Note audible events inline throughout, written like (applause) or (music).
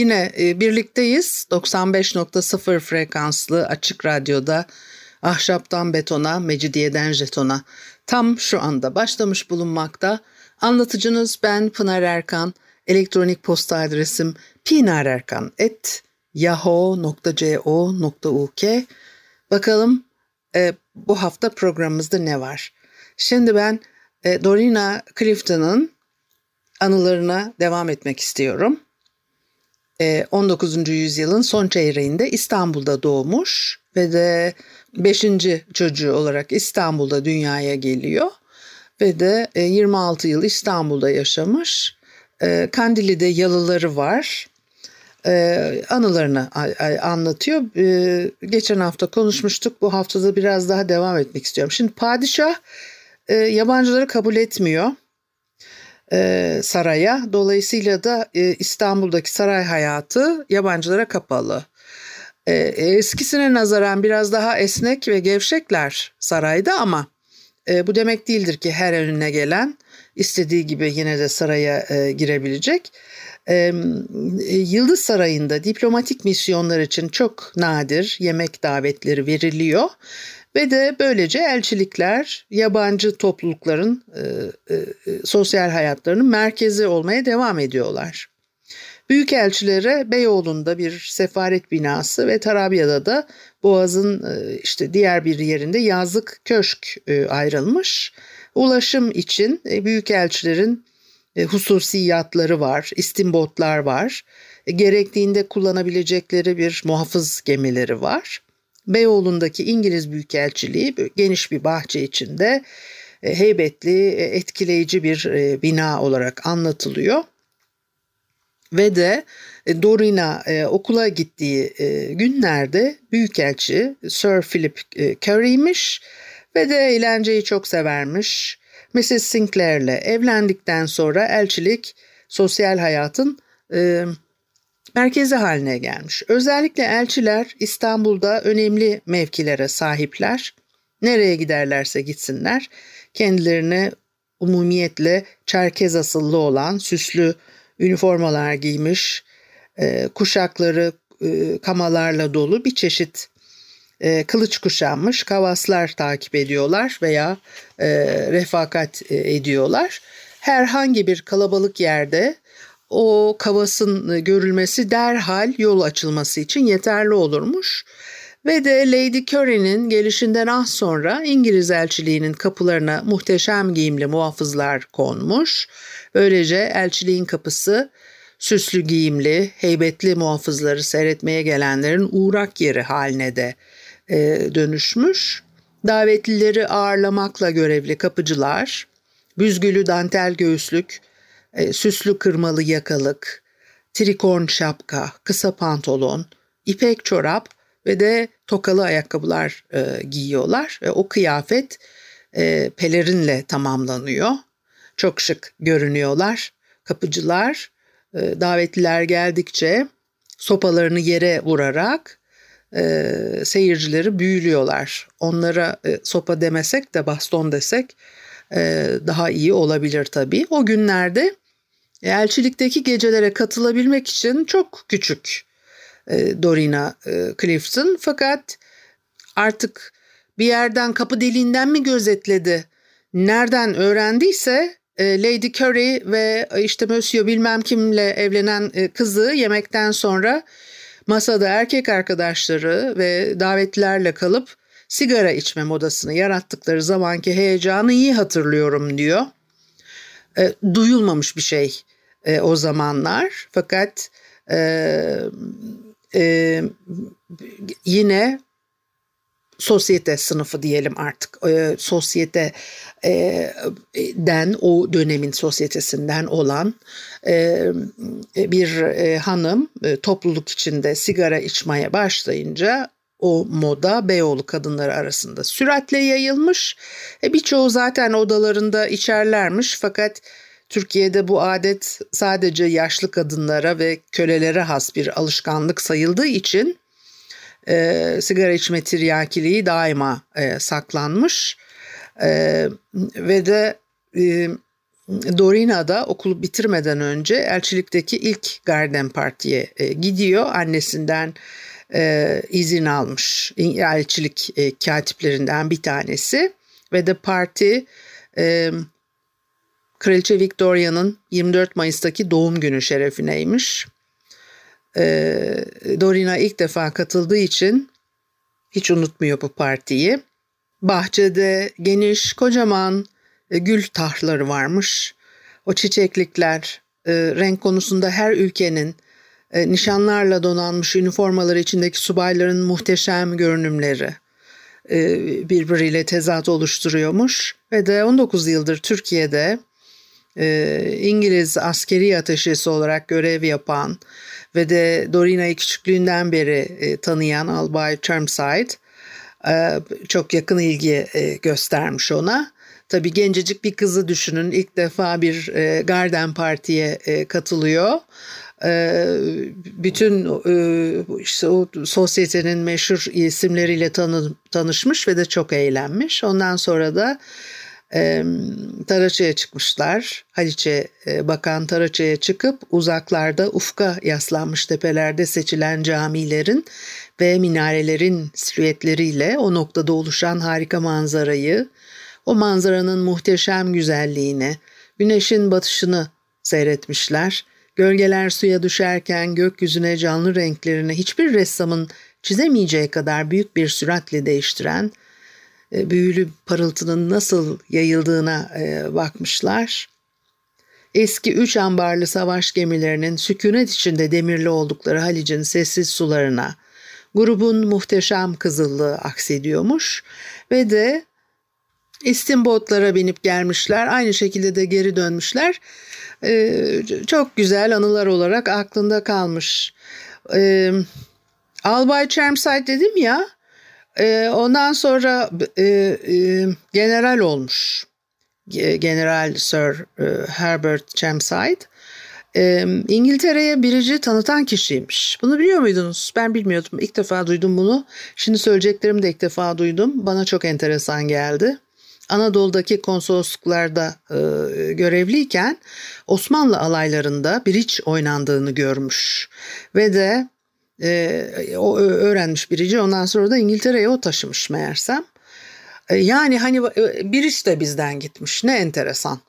yine e, birlikteyiz. 95.0 frekanslı açık radyoda ahşaptan betona, mecidiyeden jetona tam şu anda başlamış bulunmakta. Anlatıcınız ben Pınar Erkan. Elektronik posta adresim pinarerkan.yahoo.co.uk Bakalım e, bu hafta programımızda ne var? Şimdi ben e, Dorina Clifton'ın anılarına devam etmek istiyorum. 19. Ee, yüzyılın son çeyreğinde İstanbul'da doğmuş ve de 5. çocuğu olarak İstanbul'da dünyaya geliyor ve de 26 e, yıl İstanbul'da yaşamış. Ee, Kandili'de yalıları var. Anılarını anlatıyor. Geçen hafta konuşmuştuk. Bu haftada biraz daha devam etmek istiyorum. Şimdi padişah e, yabancıları kabul etmiyor e, saraya. Dolayısıyla da e, İstanbul'daki saray hayatı yabancılara kapalı. E, eskisine nazaran biraz daha esnek ve gevşekler sarayda ama e, bu demek değildir ki her önüne gelen istediği gibi yine de saraya e, girebilecek. E, Yıldız Sarayı'nda diplomatik misyonlar için çok nadir yemek davetleri veriliyor ve de böylece elçilikler yabancı toplulukların e, e, e, sosyal hayatlarının merkezi olmaya devam ediyorlar. Büyükelçilere Beyoğlu'nda bir sefaret binası ve Tarabya'da da Boğaz'ın e, işte diğer bir yerinde yazlık köşk e, ayrılmış. Ulaşım için e, büyükelçilerin e, hususi yatları var, istimbotlar var. E, gerektiğinde kullanabilecekleri bir muhafız gemileri var. Beyoğlu'ndaki İngiliz Büyükelçiliği geniş bir bahçe içinde e, heybetli, e, etkileyici bir e, bina olarak anlatılıyor. Ve de Dorina okula gittiği günlerde Büyükelçi Sir Philip Curry'miş ve de eğlenceyi çok severmiş. Mrs. Sinclair'le evlendikten sonra elçilik sosyal hayatın merkezi haline gelmiş. Özellikle elçiler İstanbul'da önemli mevkilere sahipler. Nereye giderlerse gitsinler kendilerine umumiyetle Çerkez asıllı olan süslü üniformalar giymiş, e, kuşakları e, kamalarla dolu bir çeşit e, kılıç kuşanmış kavaslar takip ediyorlar veya refakat ediyorlar. Herhangi bir kalabalık yerde o kavasın e, görülmesi derhal yol açılması için yeterli olurmuş. Ve de Lady Curry'nin gelişinden az sonra İngiliz elçiliğinin kapılarına muhteşem giyimli muhafızlar konmuş. Böylece elçiliğin kapısı süslü giyimli, heybetli muhafızları seyretmeye gelenlerin uğrak yeri haline de e, dönüşmüş. Davetlileri ağırlamakla görevli kapıcılar, büzgülü dantel göğüslük, e, süslü kırmalı yakalık, trikon şapka, kısa pantolon, ipek çorap ve de tokalı ayakkabılar e, giyiyorlar. Ve o kıyafet e, pelerinle tamamlanıyor. Çok şık görünüyorlar. Kapıcılar e, davetliler geldikçe sopalarını yere vurarak e, seyircileri büyülüyorlar. Onlara e, sopa demesek de baston desek daha iyi olabilir tabii. O günlerde elçilikteki gecelere katılabilmek için çok küçük e, Dorina e, Clifton fakat artık bir yerden kapı deliğinden mi gözetledi nereden öğrendiyse e, Lady Curry ve işte Monsieur bilmem kimle evlenen kızı yemekten sonra masada erkek arkadaşları ve davetlilerle kalıp sigara içme modasını yarattıkları zamanki heyecanı iyi hatırlıyorum diyor. E, duyulmamış bir şey e, o zamanlar. Fakat e, e, yine sosyete sınıfı diyelim artık. E, sosyete e, den o dönemin sosyetesinden olan e, bir e, hanım e, topluluk içinde sigara içmeye başlayınca o moda Beyoğlu kadınları arasında süratle yayılmış. E, birçoğu zaten odalarında içerlermiş fakat Türkiye'de bu adet sadece yaşlı kadınlara ve kölelere has bir alışkanlık sayıldığı için e, sigara içme tiryakiliği daima e, saklanmış. E, ve de e, Dorina okulu bitirmeden önce elçilikteki ilk Garden Parti'ye e, gidiyor. Annesinden e, izin almış elçilik e, katiplerinden bir tanesi ve de parti e, Kraliçe Victoria'nın 24 Mayıs'taki doğum günü şerefineymiş. E, Dorina ilk defa katıldığı için hiç unutmuyor bu partiyi. Bahçede geniş, kocaman e, gül tahları varmış. O çiçeklikler, e, renk konusunda her ülkenin e, nişanlarla donanmış üniformaları içindeki subayların muhteşem görünümleri e, birbiriyle tezat oluşturuyormuş. Ve de 19 yıldır Türkiye'de e, İngiliz askeri ateşesi olarak görev yapan ve de Dorina'yı küçüklüğünden beri e, tanıyan Albay Chermside çok yakın ilgi göstermiş ona. Tabii gencecik bir kızı düşünün ilk defa bir e, Garden Parti'ye e, katılıyor. E, bütün e, işte o sosyetenin meşhur isimleriyle tanı, tanışmış ve de çok eğlenmiş. Ondan sonra da e, Taraça'ya çıkmışlar. Haliç'e e, bakan Taraça'ya çıkıp uzaklarda ufka yaslanmış tepelerde seçilen camilerin ve minarelerin silüetleriyle o noktada oluşan harika manzarayı, o manzaranın muhteşem güzelliğini, güneşin batışını seyretmişler. Gölgeler suya düşerken gökyüzüne canlı renklerini hiçbir ressamın çizemeyeceği kadar büyük bir süratle değiştiren e, büyülü parıltının nasıl yayıldığına e, bakmışlar. Eski üç ambarlı savaş gemilerinin sükunet içinde demirli oldukları Halic'in sessiz sularına grubun muhteşem kızıllığı aksediyormuş ve de istimbotlara binip gelmişler. Aynı şekilde de geri dönmüşler. Ee, çok güzel anılar olarak aklında kalmış. Ee, Albay Chermside dedim ya e, ondan sonra e, e, general olmuş. General Sir e, Herbert Chermside. E, İngiltere'ye birici tanıtan kişiymiş. Bunu biliyor muydunuz? Ben bilmiyordum. İlk defa duydum bunu. Şimdi söyleyeceklerimi de ilk defa duydum. Bana çok enteresan geldi. Anadolu'daki konsolosluklarda e, görevliyken Osmanlı alaylarında biriç oynandığını görmüş. Ve de e, o öğrenmiş birici ondan sonra da İngiltere'ye o taşımış meğersem. E, yani hani e, biriç de bizden gitmiş ne enteresan.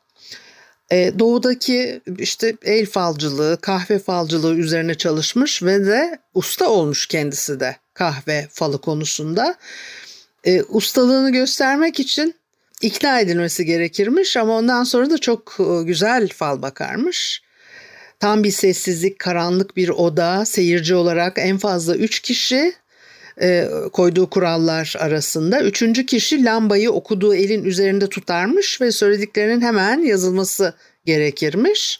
E, doğudaki işte el falcılığı, kahve falcılığı üzerine çalışmış ve de usta olmuş kendisi de kahve falı konusunda. E, ustalığını göstermek için ikna edilmesi gerekirmiş ama ondan sonra da çok e, güzel fal bakarmış. Tam bir sessizlik, karanlık bir oda, seyirci olarak en fazla üç kişi e, koyduğu kurallar arasında. Üçüncü kişi lambayı okuduğu elin üzerinde tutarmış ve söylediklerinin hemen yazılması gerekirmiş.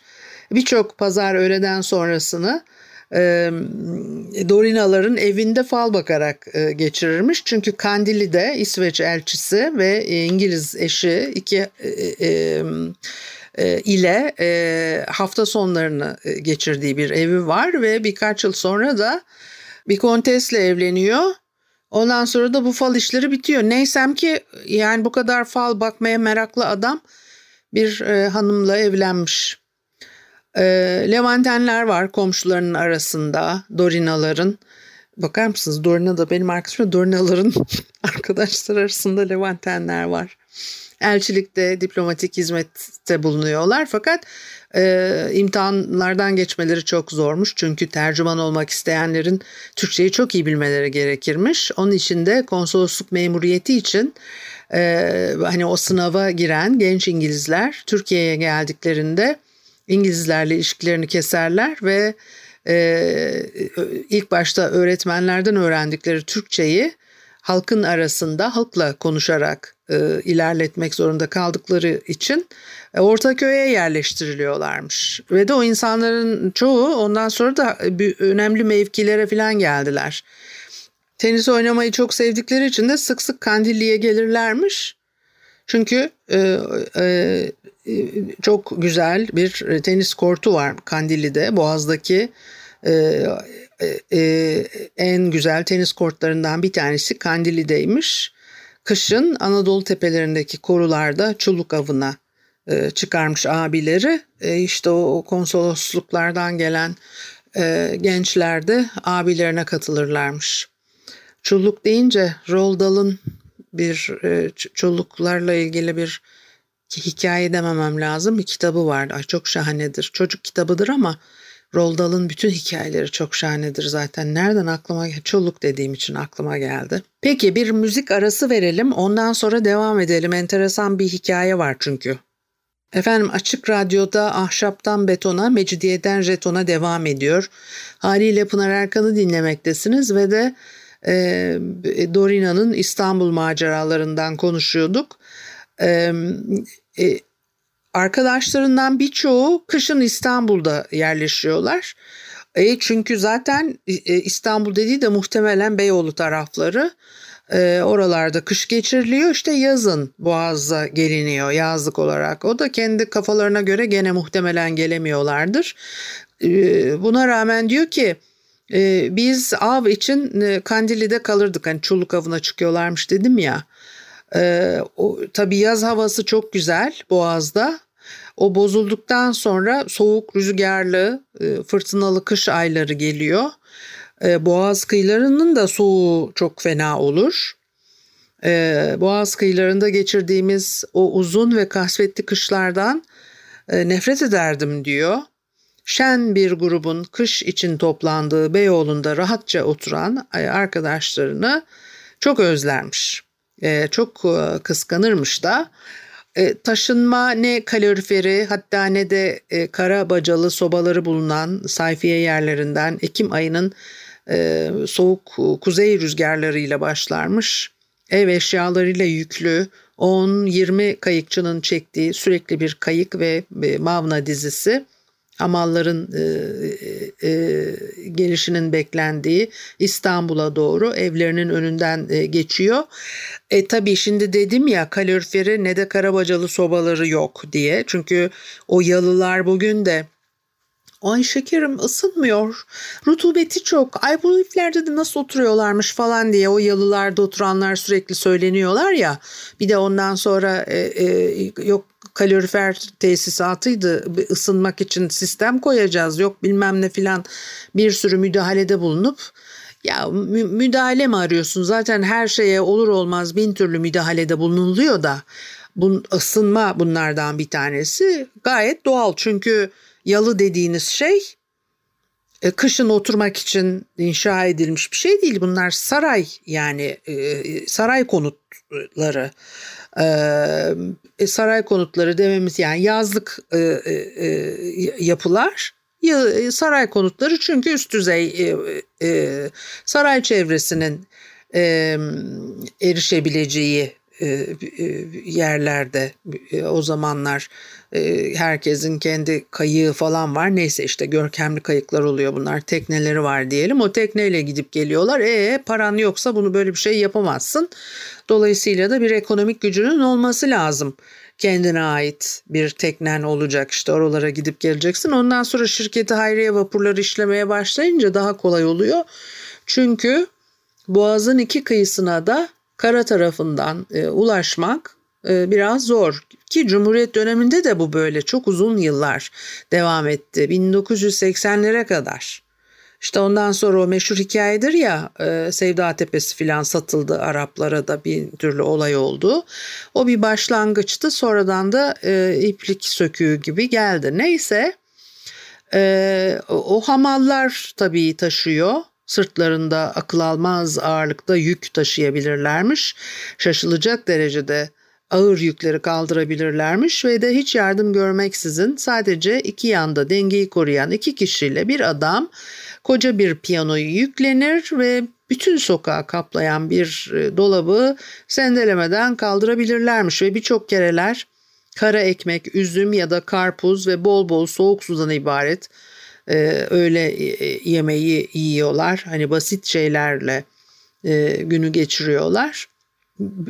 Birçok pazar öğleden sonrasını e, Dorinaların evinde fal bakarak e, geçirirmiş. Çünkü Kandili'de İsveç elçisi ve İngiliz eşi iki e, e, ile e, hafta sonlarını geçirdiği bir evi var ve birkaç yıl sonra da bir kontesle evleniyor. Ondan sonra da bu fal işleri bitiyor. Neysem ki yani bu kadar fal bakmaya meraklı adam bir e, hanımla evlenmiş. E, Levantenler var komşularının arasında Dorinaların. Bakar mısınız Dorina da benim arkadaşım Dorinaların (laughs) arkadaşlar arasında Levantenler var elçilikte diplomatik hizmette bulunuyorlar fakat e, imtihanlardan geçmeleri çok zormuş çünkü tercüman olmak isteyenlerin Türkçeyi çok iyi bilmeleri gerekirmiş. Onun için de konsolosluk memuriyeti için e, hani o sınava giren genç İngilizler Türkiye'ye geldiklerinde İngilizlerle ilişkilerini keserler ve e, ilk başta öğretmenlerden öğrendikleri Türkçeyi halkın arasında halkla konuşarak e, ilerletmek zorunda kaldıkları için e, Ortaköy'e yerleştiriliyorlarmış. Ve de o insanların çoğu ondan sonra da bir, önemli mevkilere falan geldiler. Tenis oynamayı çok sevdikleri için de sık sık Kandilli'ye gelirlermiş. Çünkü e, e, çok güzel bir tenis kortu var Kandilli'de, Boğaz'daki e, e, e, en güzel tenis kortlarından bir tanesi Kandilli'deymiş. Kışın Anadolu tepelerindeki korularda çuluk avına e, çıkarmış abileri. E, işte o, konsolosluklardan gelen e, gençler de abilerine katılırlarmış. Çulluk deyince Roldal'ın bir e, çoluklarla ilgili bir hikaye dememem lazım. Bir kitabı var. Ay çok şahanedir. Çocuk kitabıdır ama Roald Dahl'ın bütün hikayeleri çok şahanedir zaten. Nereden aklıma çoluk dediğim için aklıma geldi. Peki bir müzik arası verelim. Ondan sonra devam edelim. Enteresan bir hikaye var çünkü. Efendim Açık Radyo'da Ahşaptan Betona, Mecidiyeden Jeton'a devam ediyor. Haliyle Pınar Erkan'ı dinlemektesiniz ve de e, Dorina'nın İstanbul maceralarından konuşuyorduk. E, e, arkadaşlarından birçoğu kışın İstanbul'da yerleşiyorlar. E, çünkü zaten e, İstanbul dediği de muhtemelen Beyoğlu tarafları. E, oralarda kış geçiriliyor işte yazın Boğaz'a geliniyor yazlık olarak. O da kendi kafalarına göre gene muhtemelen gelemiyorlardır. E, buna rağmen diyor ki e, biz av için e, Kandili'de kalırdık. Hani çulluk avına çıkıyorlarmış dedim ya. E, o, tabii yaz havası çok güzel Boğaz'da. O bozulduktan sonra soğuk, rüzgarlı, e, fırtınalı kış ayları geliyor. E, Boğaz kıyılarının da soğuğu çok fena olur. Boğaz kıyılarında geçirdiğimiz o uzun ve kasvetli kışlardan e, nefret ederdim diyor şen bir grubun kış için toplandığı Beyoğlu'nda rahatça oturan arkadaşlarını çok özlermiş. E, çok e, kıskanırmış da. E, taşınma ne kaloriferi hatta ne de e, kara bacalı sobaları bulunan sayfiye yerlerinden Ekim ayının e, soğuk kuzey rüzgarlarıyla başlarmış. Ev eşyalarıyla yüklü 10-20 kayıkçının çektiği sürekli bir kayık ve e, mavna dizisi hamalların e, e, e, gelişinin beklendiği İstanbul'a doğru evlerinin önünden e, geçiyor. E tabii şimdi dedim ya kaloriferi ne de karabacalı sobaları yok diye. Çünkü o yalılar bugün de Ay şekerim ısınmıyor. Rutubeti çok. Ay bu iflerde de nasıl oturuyorlarmış falan diye o yalılarda oturanlar sürekli söyleniyorlar ya. Bir de ondan sonra e, e, yok kalorifer tesisatıydı. Isınmak için sistem koyacağız. Yok bilmem ne filan bir sürü müdahalede bulunup. Ya müdahale mi arıyorsun? Zaten her şeye olur olmaz bin türlü müdahalede bulunuluyor da. Bun, ısınma bunlardan bir tanesi. Gayet doğal çünkü yalı dediğiniz şey e, kışın oturmak için inşa edilmiş bir şey değil. Bunlar saray yani e, saray konutları. E, saray konutları dememiz yani yazlık yapılar saray konutları çünkü üst düzey saray çevresinin erişebileceği yerlerde o zamanlar herkesin kendi kayığı falan var. Neyse işte görkemli kayıklar oluyor bunlar. Tekneleri var diyelim. O tekneyle gidip geliyorlar. E paran yoksa bunu böyle bir şey yapamazsın. Dolayısıyla da bir ekonomik gücünün olması lazım. Kendine ait bir teknen olacak işte oralara gidip geleceksin. Ondan sonra şirketi hayriye vapurları işlemeye başlayınca daha kolay oluyor. Çünkü Boğaz'ın iki kıyısına da kara tarafından e, ulaşmak e, biraz zor. Ki Cumhuriyet döneminde de bu böyle çok uzun yıllar devam etti. 1980'lere kadar. İşte ondan sonra o meşhur hikayedir ya e, Sevda Tepesi filan satıldı Araplara da bir türlü olay oldu. O bir başlangıçtı sonradan da e, iplik söküğü gibi geldi. Neyse e, o hamallar tabii taşıyor sırtlarında akıl almaz ağırlıkta yük taşıyabilirlermiş. Şaşılacak derecede ağır yükleri kaldırabilirlermiş ve de hiç yardım görmeksizin sadece iki yanda dengeyi koruyan iki kişiyle bir adam koca bir piyanoyu yüklenir ve bütün sokağı kaplayan bir e, dolabı sendelemeden kaldırabilirlermiş ve birçok kereler kara ekmek, üzüm ya da karpuz ve bol bol soğuk sudan ibaret e, öğle yemeği yiyorlar. Hani basit şeylerle e, günü geçiriyorlar.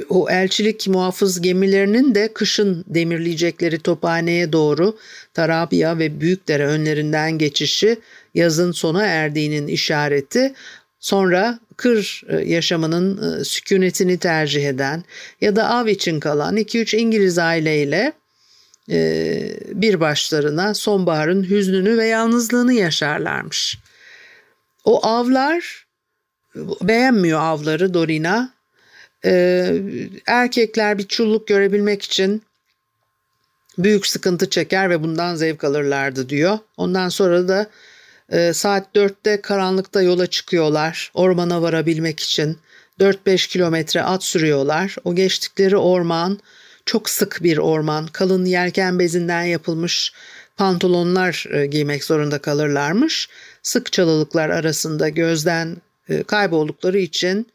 O elçilik muhafız gemilerinin de kışın demirleyecekleri tophaneye doğru Tarabya ve Büyükdere önlerinden geçişi yazın sona erdiğinin işareti. Sonra kır e, yaşamının e, sükunetini tercih eden ya da av için kalan 2-3 İngiliz aileyle bir başlarına sonbaharın hüznünü ve yalnızlığını yaşarlarmış. O avlar beğenmiyor avları Dorina. Ee, erkekler bir çulluk görebilmek için büyük sıkıntı çeker ve bundan zevk alırlardı diyor. Ondan sonra da e, saat dörtte karanlıkta yola çıkıyorlar ormana varabilmek için. 4-5 kilometre at sürüyorlar. O geçtikleri orman çok sık bir orman, kalın yelken bezinden yapılmış pantolonlar e, giymek zorunda kalırlarmış. Sık çalılıklar arasında gözden e, kayboldukları için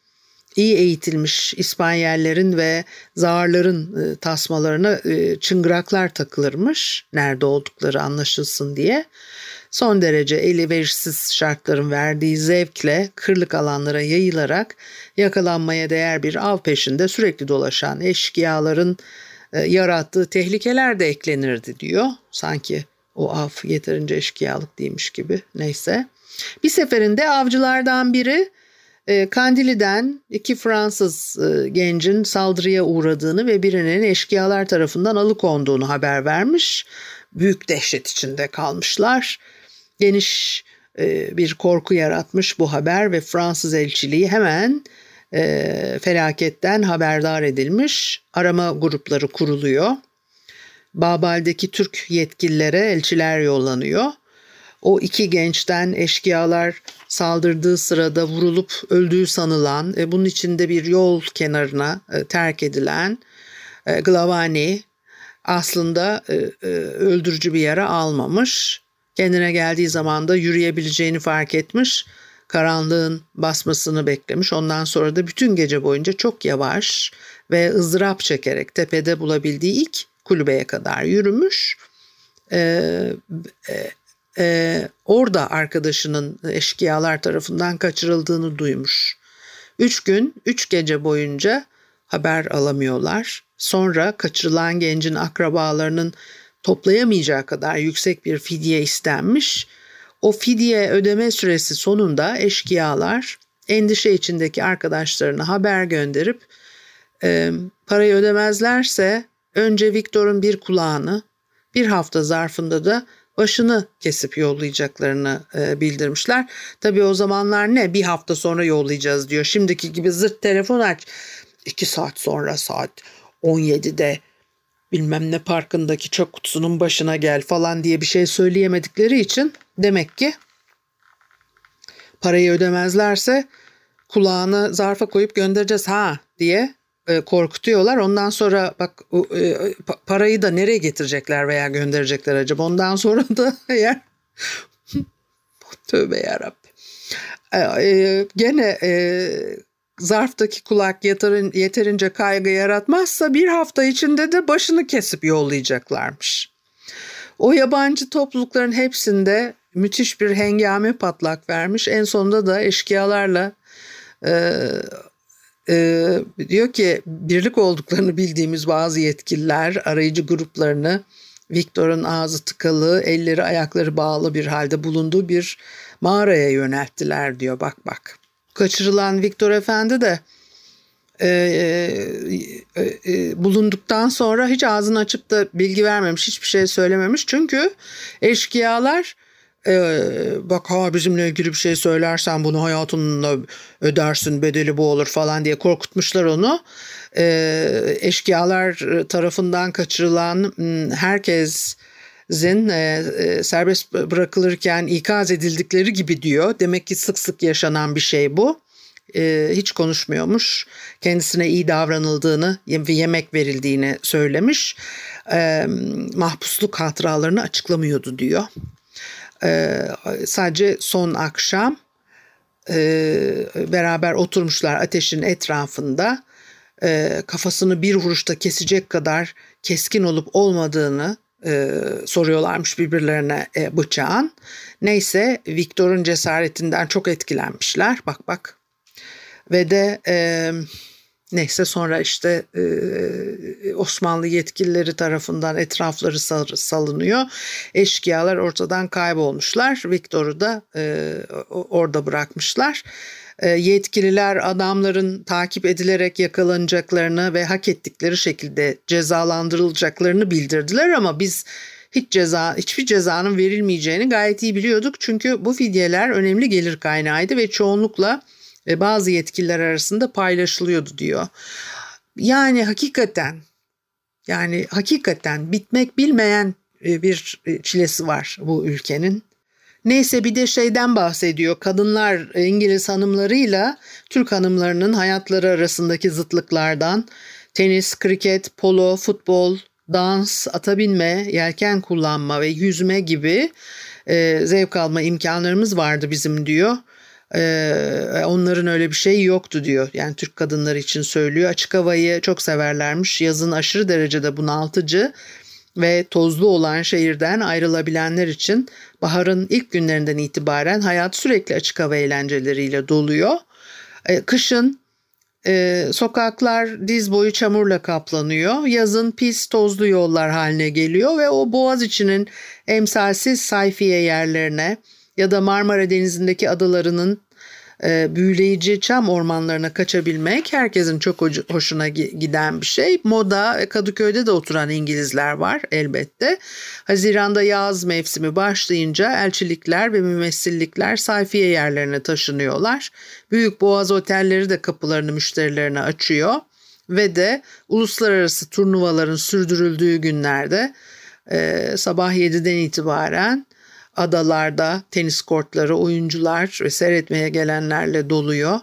iyi eğitilmiş İspanyellerin ve Zaarların e, tasmalarına çıngıraklar takılırmış nerede oldukları anlaşılsın diye. Son derece elverişsiz şartların verdiği zevkle kırlık alanlara yayılarak yakalanmaya değer bir av peşinde sürekli dolaşan eşkıyaların e, yarattığı tehlikeler de eklenirdi diyor. Sanki o av yeterince eşkıyalık değilmiş gibi neyse. Bir seferinde avcılardan biri e, Kandili'den iki Fransız e, gencin saldırıya uğradığını ve birinin eşkıyalar tarafından alıkonduğunu haber vermiş. Büyük dehşet içinde kalmışlar. Geniş bir korku yaratmış bu haber ve Fransız elçiliği hemen e, felaketten haberdar edilmiş. Arama grupları kuruluyor. Babal'deki Türk yetkililere elçiler yollanıyor. O iki gençten eşkıyalar saldırdığı sırada vurulup öldüğü sanılan, e, bunun içinde bir yol kenarına e, terk edilen e, Glavani aslında e, e, öldürücü bir yara almamış. Kendine geldiği zaman da yürüyebileceğini fark etmiş karanlığın basmasını beklemiş. Ondan sonra da bütün gece boyunca çok yavaş ve ızdırap çekerek tepede bulabildiği ilk kulübeye kadar yürümüş. Ee, e, e, orada arkadaşının eşkıyalar tarafından kaçırıldığını duymuş. Üç gün, üç gece boyunca haber alamıyorlar. Sonra kaçırılan gencin akrabalarının toplayamayacağı kadar yüksek bir fidye istenmiş o fidye ödeme süresi sonunda eşkıyalar endişe içindeki arkadaşlarına haber gönderip e, parayı ödemezlerse önce Viktor'un bir kulağını bir hafta zarfında da başını kesip yollayacaklarını e, bildirmişler. Tabii o zamanlar ne bir hafta sonra yollayacağız diyor. Şimdiki gibi zırt telefon aç. iki saat sonra saat 17'de bilmem ne parkındaki çöp kutusunun başına gel falan diye bir şey söyleyemedikleri için demek ki parayı ödemezlerse kulağını zarfa koyup göndereceğiz ha diye e, korkutuyorlar. Ondan sonra bak e, parayı da nereye getirecekler veya gönderecekler acaba? Ondan sonra da (laughs) eğer tövbe yarabbim. E, e, gene e, zarftaki kulak yeterin, yeterince kaygı yaratmazsa bir hafta içinde de başını kesip yollayacaklarmış. O yabancı toplulukların hepsinde müthiş bir hengame patlak vermiş. En sonunda da eşkıyalarla e, e, diyor ki birlik olduklarını bildiğimiz bazı yetkililer arayıcı gruplarını Viktor'un ağzı tıkalı, elleri ayakları bağlı bir halde bulunduğu bir mağaraya yönelttiler diyor. Bak bak kaçırılan Viktor Efendi de e, e, e, bulunduktan sonra hiç ağzını açıp da bilgi vermemiş, hiçbir şey söylememiş. Çünkü eşkıyalar e, bak ha bizimle ilgili bir şey söylersen bunu hayatınla ödersin bedeli bu olur falan diye korkutmuşlar onu. E, eşkıyalar tarafından kaçırılan herkes Zin e, e, serbest bırakılırken ikaz edildikleri gibi diyor. Demek ki sık sık yaşanan bir şey bu. E, hiç konuşmuyormuş. Kendisine iyi davranıldığını ve yemek verildiğini söylemiş. E, mahpusluk hatıralarını açıklamıyordu diyor. e, sadece son akşam e, beraber oturmuşlar ateşin etrafında e, kafasını bir vuruşta kesecek kadar keskin olup olmadığını e, soruyorlarmış birbirlerine e, bıçağın. Neyse Viktor'un cesaretinden çok etkilenmişler. Bak bak. Ve de e, neyse sonra işte e, Osmanlı yetkilileri tarafından etrafları salınıyor. Eşkıyalar ortadan kaybolmuşlar. Viktor'u da e, orada bırakmışlar. E, yetkililer adamların takip edilerek yakalanacaklarını ve hak ettikleri şekilde cezalandırılacaklarını bildirdiler ama biz hiç ceza hiçbir cezanın verilmeyeceğini gayet iyi biliyorduk. Çünkü bu fidyeler önemli gelir kaynağıydı ve çoğunlukla e, bazı yetkililer arasında paylaşılıyordu diyor. Yani hakikaten yani hakikaten bitmek bilmeyen e, bir çilesi var bu ülkenin. Neyse bir de şeyden bahsediyor. Kadınlar İngiliz hanımlarıyla Türk hanımlarının hayatları arasındaki zıtlıklardan tenis, kriket, polo, futbol, dans, ata binme, yelken kullanma ve yüzme gibi e, zevk alma imkanlarımız vardı bizim diyor. E, onların öyle bir şey yoktu diyor. Yani Türk kadınları için söylüyor. Açık havayı çok severlermiş. Yazın aşırı derecede bunaltıcı ve tozlu olan şehirden ayrılabilenler için baharın ilk günlerinden itibaren hayat sürekli açık hava eğlenceleriyle doluyor. E, kışın e, sokaklar diz boyu çamurla kaplanıyor. Yazın pis tozlu yollar haline geliyor ve o boğaz içinin emsalsiz sayfiye yerlerine ya da Marmara Denizi'ndeki adalarının e, büyüleyici çam ormanlarına kaçabilmek herkesin çok hoşuna giden bir şey. Moda e, Kadıköy'de de oturan İngilizler var elbette. Haziranda yaz mevsimi başlayınca elçilikler ve mümessillikler sayfiye yerlerine taşınıyorlar. Büyük boğaz otelleri de kapılarını müşterilerine açıyor ve de uluslararası turnuvaların sürdürüldüğü günlerde e, sabah 7'den itibaren adalarda tenis kortları, oyuncular ve seyretmeye gelenlerle doluyor.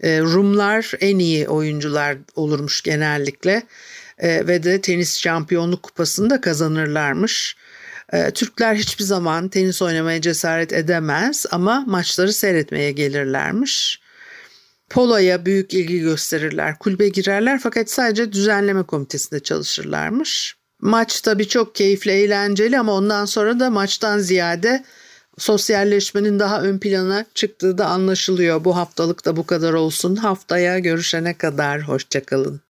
E, Rumlar en iyi oyuncular olurmuş genellikle e, ve de tenis şampiyonluk kupasını da kazanırlarmış. E, Türkler hiçbir zaman tenis oynamaya cesaret edemez ama maçları seyretmeye gelirlermiş. Polo'ya büyük ilgi gösterirler, kulübe girerler fakat sadece düzenleme komitesinde çalışırlarmış. Maç tabii çok keyifli, eğlenceli ama ondan sonra da maçtan ziyade sosyalleşmenin daha ön plana çıktığı da anlaşılıyor. Bu haftalık da bu kadar olsun. Haftaya görüşene kadar hoşçakalın.